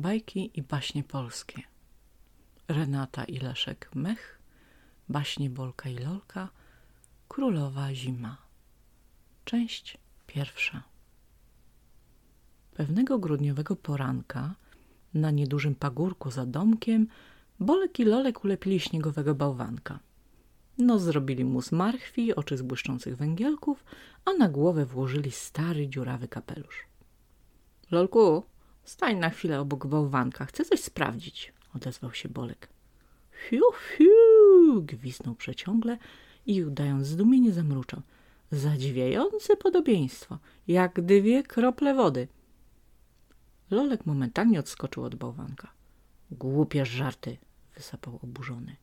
Bajki i baśnie polskie. Renata i Leszek Mech, baśnie Bolka i Lolka, Królowa Zima. Część pierwsza. Pewnego grudniowego poranka na niedużym pagórku za domkiem Bolek i Lolek ulepili śniegowego bałwanka. No zrobili mu z marchwi, oczy z błyszczących węgielków, a na głowę włożyli stary, dziurawy kapelusz. Lolku, stań na chwilę obok bałwanka, chcę coś sprawdzić, odezwał się Bolek. Fiu, fiu, gwiznął przeciągle i udając zdumienie zamruczał. Zadziwiające podobieństwo, jak dwie krople wody. Lolek momentalnie odskoczył od bałwanka. Głupie żarty, wysapał oburzony.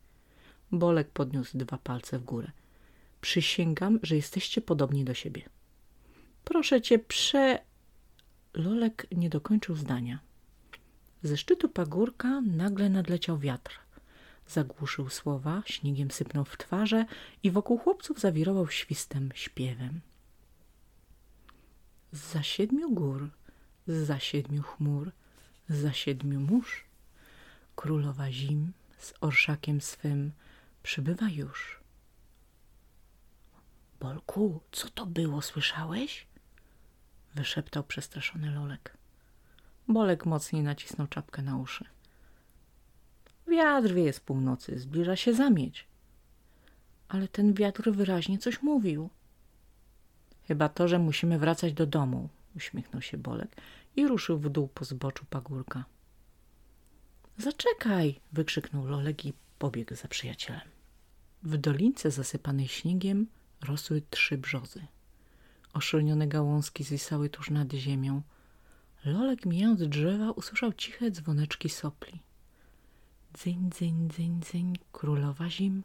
Bolek podniósł dwa palce w górę. Przysięgam, że jesteście podobni do siebie. Proszę cię, prze... Lolek nie dokończył zdania. Ze szczytu pagórka nagle nadleciał wiatr. Zagłuszył słowa, śniegiem sypnął w twarze i wokół chłopców zawirował świstem, śpiewem. Za siedmiu gór, za siedmiu chmur, za siedmiu mórz, królowa zim z orszakiem swym przybywa już. Bolku, co to było, słyszałeś? Wyszeptał przestraszony Lolek. Bolek mocniej nacisnął czapkę na uszy. Wiatr wieje z północy, zbliża się zamieć. Ale ten wiatr wyraźnie coś mówił. Chyba to, że musimy wracać do domu, uśmiechnął się Bolek i ruszył w dół po zboczu pagórka. Zaczekaj, wykrzyknął Lolek i pobiegł za przyjacielem. W dolince zasypanej śniegiem rosły trzy brzozy. Oszronione gałązki zwisały tuż nad ziemią. Lolek mijając drzewa usłyszał ciche dzwoneczki sopli. Dzyń, dzyń, dzyń, dzyń, królowa zim,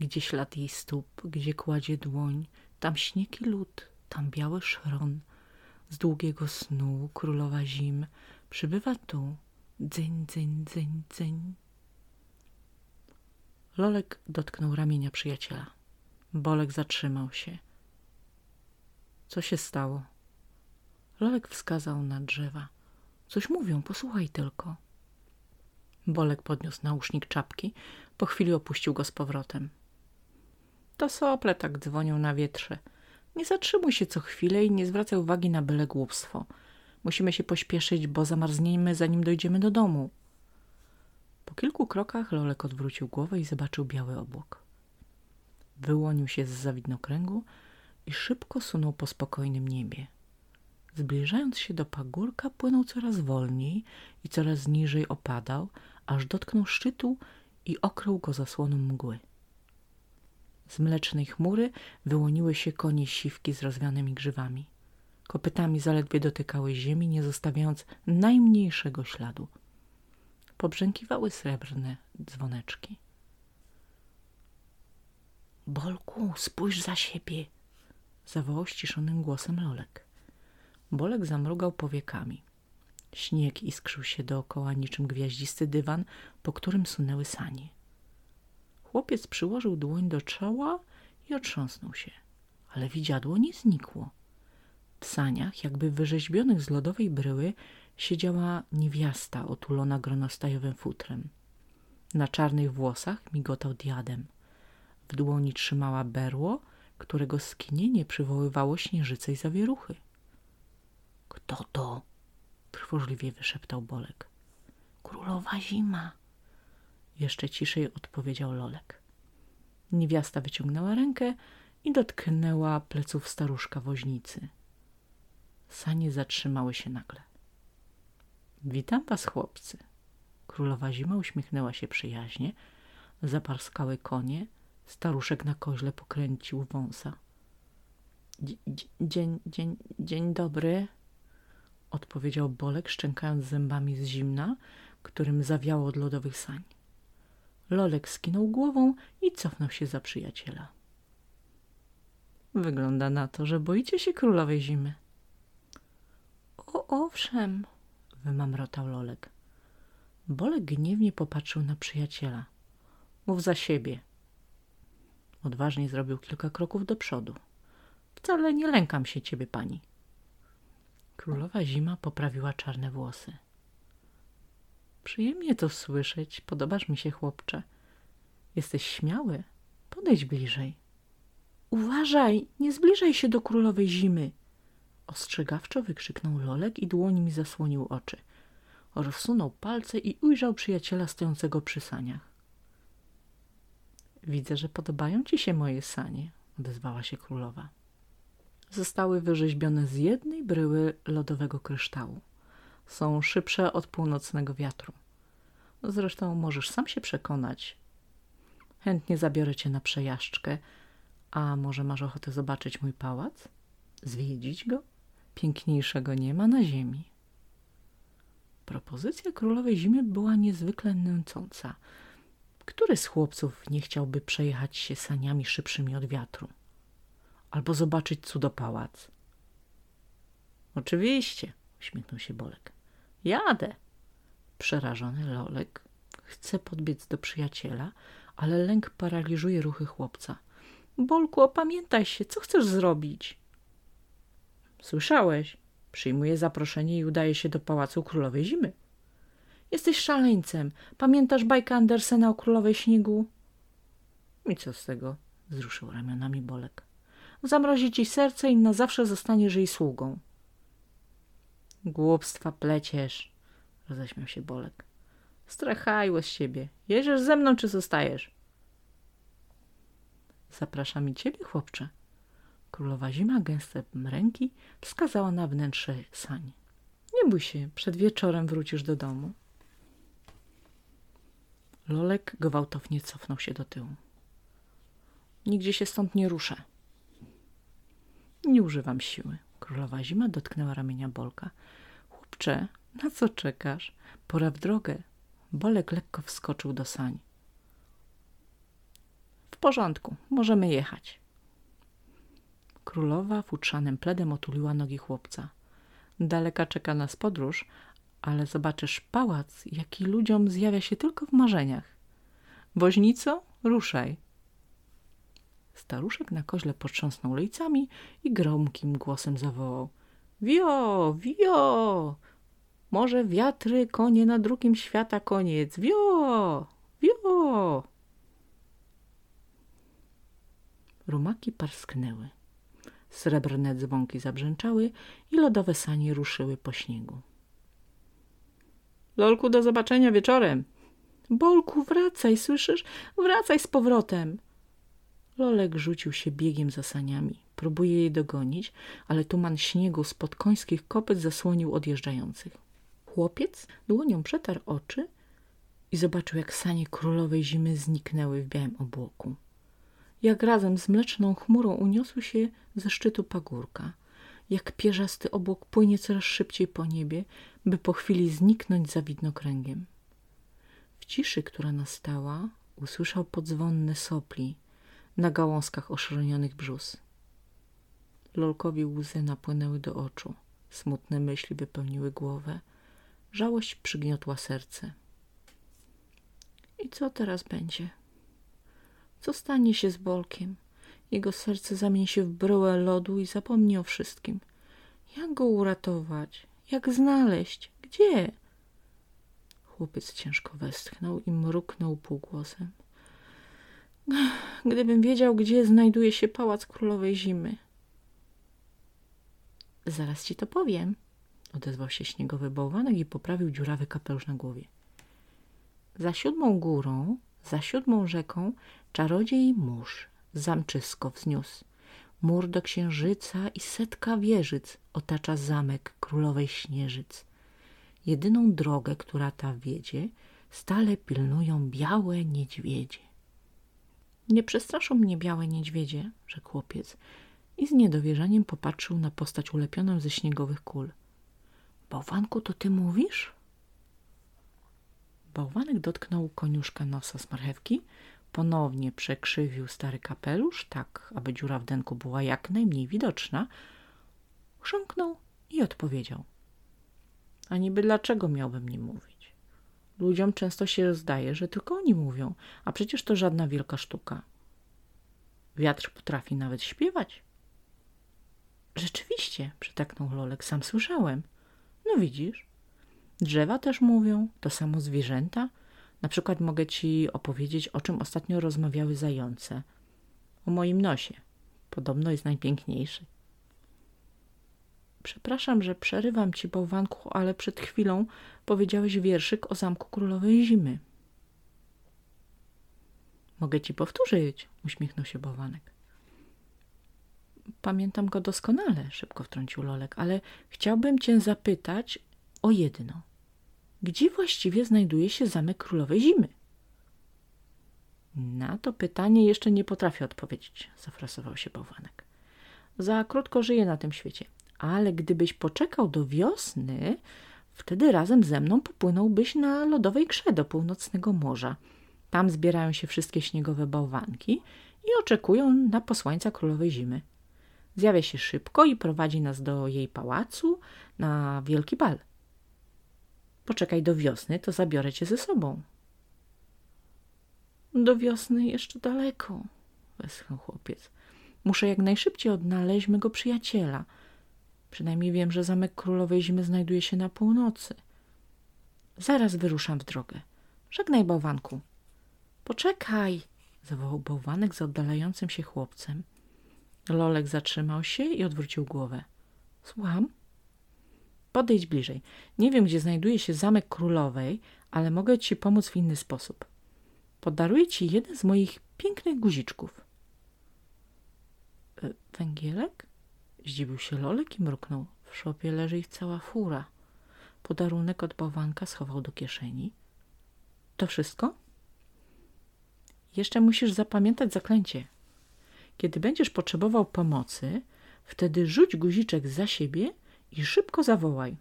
gdzie ślad jej stóp, gdzie kładzie dłoń, tam śnieg i lód, tam biały szron. Z długiego snu królowa zim przybywa tu, dzyń, dzyń, dzyń, dzyń. Lolek dotknął ramienia przyjaciela. Bolek zatrzymał się. Co się stało? Lolek wskazał na drzewa. Coś mówią, posłuchaj tylko. Bolek podniósł nausznik czapki, po chwili opuścił go z powrotem. To sople tak dzwonią na wietrze. Nie zatrzymuj się co chwilę i nie zwracaj uwagi na byle głupstwo. Musimy się pośpieszyć, bo zamarzniemy, zanim dojdziemy do domu. Po kilku krokach Lolek odwrócił głowę i zobaczył biały obłok. Wyłonił się z zawidnokręgu i szybko sunął po spokojnym niebie. Zbliżając się do pagórka, płynął coraz wolniej i coraz niżej opadał, aż dotknął szczytu i okrył go zasłoną mgły. Z mlecznej chmury wyłoniły się konie siwki z rozwianymi grzywami. Kopytami zaledwie dotykały ziemi, nie zostawiając najmniejszego śladu. Pobrzękiwały srebrne dzwoneczki. Bolku, spójrz za siebie, zawołał ściszonym głosem Lolek. Bolek zamrugał powiekami. Śnieg iskrzył się dookoła niczym gwiaździsty dywan, po którym sunęły sanie. Chłopiec przyłożył dłoń do czoła i otrząsnął się, ale widziadło nie znikło. W saniach, jakby wyrzeźbionych z lodowej bryły, siedziała niewiasta otulona gronostajowym futrem. Na czarnych włosach migotał diadem. W dłoni trzymała berło, którego skinienie przywoływało śnieżyce i zawieruchy. — Kto to? — trwożliwie wyszeptał Bolek. — Królowa zima! — jeszcze ciszej odpowiedział Lolek. Niewiasta wyciągnęła rękę i dotknęła pleców staruszka woźnicy. Sanie zatrzymały się nagle. — Witam was, chłopcy! Królowa zima uśmiechnęła się przyjaźnie, zaparskały konie, Staruszek na koźle pokręcił wąsa. Dzień, dzień, dzień dobry, odpowiedział Bolek, szczękając zębami z zimna, którym zawiało od lodowych sań. Lolek skinął głową i cofnął się za przyjaciela. Wygląda na to, że boicie się królowej zimy. O, owszem, wymamrotał Lolek. Bolek gniewnie popatrzył na przyjaciela. Mów za siebie, Odważnie zrobił kilka kroków do przodu. Wcale nie lękam się ciebie, pani. Królowa Zima poprawiła czarne włosy. Przyjemnie to słyszeć. Podobasz mi się, chłopcze. Jesteś śmiały. Podejdź bliżej. Uważaj, nie zbliżaj się do królowej zimy. Ostrzegawczo wykrzyknął Lolek i dłońmi zasłonił oczy. Rozsunął palce i ujrzał przyjaciela stojącego przy saniach. Widzę, że podobają ci się moje sanie, odezwała się królowa. Zostały wyrzeźbione z jednej bryły lodowego kryształu. Są szybsze od północnego wiatru. Zresztą możesz sam się przekonać. Chętnie zabiorę cię na przejażdżkę. A może masz ochotę zobaczyć mój pałac? Zwiedzić go? Piękniejszego nie ma na ziemi. Propozycja królowej zimy była niezwykle nęcąca. Który z chłopców nie chciałby przejechać się saniami szybszymi od wiatru? Albo zobaczyć cudopałac? Oczywiście, uśmiechnął się Bolek. Jadę. Przerażony Lolek chce podbiec do przyjaciela, ale lęk paraliżuje ruchy chłopca. Bolku, opamiętaj się, co chcesz zrobić? Słyszałeś? Przyjmuje zaproszenie i udaje się do pałacu królowej zimy. Jesteś szaleńcem. Pamiętasz bajkę Andersena o królowej śniegu? I co z tego? Wzruszył ramionami Bolek. Zamrozi ci serce i na zawsze zostaniesz jej sługą. Głupstwa pleciesz, roześmiał się Bolek. Strachajło z siebie. Jedziesz ze mną, czy zostajesz? Zapraszam i ciebie, chłopcze. Królowa Zima gęstem ręki wskazała na wnętrze sani. Nie bój się, przed wieczorem wrócisz do domu. Lolek gwałtownie cofnął się do tyłu. Nigdzie się stąd nie ruszę. Nie używam siły. Królowa Zima dotknęła ramienia Bolka. Chłopcze, na co czekasz? Pora w drogę. Bolek lekko wskoczył do sań. W porządku, możemy jechać. Królowa futrzanym pledem otuliła nogi chłopca. Daleka czeka nas podróż, ale zobaczysz pałac, jaki ludziom zjawia się tylko w marzeniach. Woźnico, ruszaj. Staruszek na koźle potrząsnął lejcami i gromkim głosem zawołał. Wio, wio! Może wiatry, konie na drugim świata koniec. Wio, wio! Rumaki parsknęły. Srebrne dzwonki zabrzęczały i lodowe sanie ruszyły po śniegu. Lolku, do zobaczenia wieczorem. Bolku, wracaj, słyszysz? Wracaj z powrotem. Lolek rzucił się biegiem za saniami. Próbuje jej dogonić, ale tuman śniegu spod końskich kopyt zasłonił odjeżdżających. Chłopiec dłonią przetarł oczy i zobaczył, jak sanie królowej zimy zniknęły w białym obłoku. Jak razem z mleczną chmurą uniosły się ze szczytu pagórka. Jak pierzasty obłok płynie coraz szybciej po niebie, by po chwili zniknąć za widnokręgiem. W ciszy, która nastała, usłyszał podzwonne sopli na gałązkach oszronionych brzus. Lolkowi łzy napłynęły do oczu. Smutne myśli wypełniły głowę. Żałość przygniotła serce. I co teraz będzie? Co stanie się z Bolkiem? Jego serce zamieni się w bryłę lodu i zapomni o wszystkim. Jak go uratować? Jak znaleźć? Gdzie? Chłopiec ciężko westchnął i mruknął półgłosem. Gdybym wiedział, gdzie znajduje się pałac królowej zimy. Zaraz ci to powiem, odezwał się śniegowy bałwanek i poprawił dziurawy kapelusz na głowie. Za siódmą górą, za siódmą rzeką, czarodziej mórz zamczysko wzniósł. Mur do księżyca i setka wieżyc otacza zamek królowej śnieżyc. Jedyną drogę, która ta wiedzie, stale pilnują białe niedźwiedzie. Nie przestraszą mnie białe niedźwiedzie, rzekł chłopiec i z niedowierzaniem popatrzył na postać ulepioną ze śniegowych kul. Bałwanku, to ty mówisz? Bałwanek dotknął koniuszka nosa z marchewki, ponownie przekrzywił stary kapelusz, tak aby dziura w denku była jak najmniej widoczna, chrząknął i odpowiedział. A niby dlaczego miałbym nie mówić? Ludziom często się zdaje, że tylko oni mówią, a przecież to żadna wielka sztuka. Wiatr potrafi nawet śpiewać. Rzeczywiście, przytaknął Lolek, sam słyszałem. No widzisz, Drzewa też mówią, to samo zwierzęta. Na przykład mogę ci opowiedzieć, o czym ostatnio rozmawiały zające. O moim nosie. Podobno jest najpiękniejszy. Przepraszam, że przerywam ci, bałwanku, ale przed chwilą powiedziałeś wierszyk o Zamku Królowej Zimy. Mogę ci powtórzyć, uśmiechnął się bałwanek. Pamiętam go doskonale, szybko wtrącił Lolek, ale chciałbym cię zapytać o jedno. Gdzie właściwie znajduje się Zamek Królowej Zimy? Na to pytanie jeszcze nie potrafię odpowiedzieć, zafrasował się bałwanek. Za krótko żyję na tym świecie, ale gdybyś poczekał do wiosny, wtedy razem ze mną popłynąłbyś na lodowej grze do północnego morza. Tam zbierają się wszystkie śniegowe bałwanki i oczekują na posłańca królowej zimy. Zjawia się szybko i prowadzi nas do jej pałacu na wielki bal. Poczekaj do wiosny, to zabiorę cię ze sobą. Do wiosny jeszcze daleko, westchnął chłopiec. Muszę jak najszybciej odnaleźć mego przyjaciela. Przynajmniej wiem, że zamek królowej zimy znajduje się na północy. Zaraz wyruszam w drogę. Żegnaj, bałwanku. Poczekaj, zawołał bałwanek z oddalającym się chłopcem. Lolek zatrzymał się i odwrócił głowę. Słucham? Podejdź bliżej. Nie wiem, gdzie znajduje się zamek królowej, ale mogę ci pomóc w inny sposób. Podaruję ci jeden z moich pięknych guziczków. E, węgielek? Zdziwił się Lolek i mruknął. W szopie leży ich cała fura. Podarunek od bałwanka schował do kieszeni. To wszystko? Jeszcze musisz zapamiętać zaklęcie. Kiedy będziesz potrzebował pomocy, wtedy rzuć guziczek za siebie i szybko zawołaj.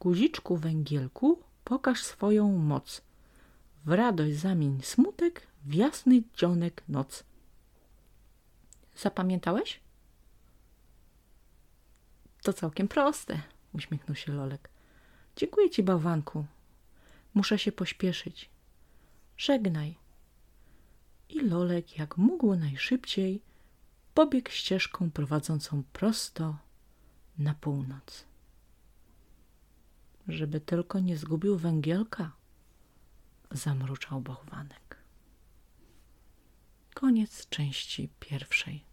Guziczku węgielku, pokaż swoją moc. W radość zamień smutek w jasny dzionek noc. Zapamiętałeś? To całkiem proste, uśmiechnął się Lolek. Dziękuję ci, bałwanku. Muszę się pośpieszyć. Żegnaj. I Lolek, jak mógł najszybciej, pobiegł ścieżką prowadzącą prosto na północ. Żeby tylko nie zgubił węgielka, zamruczał bałwanek. Koniec części pierwszej.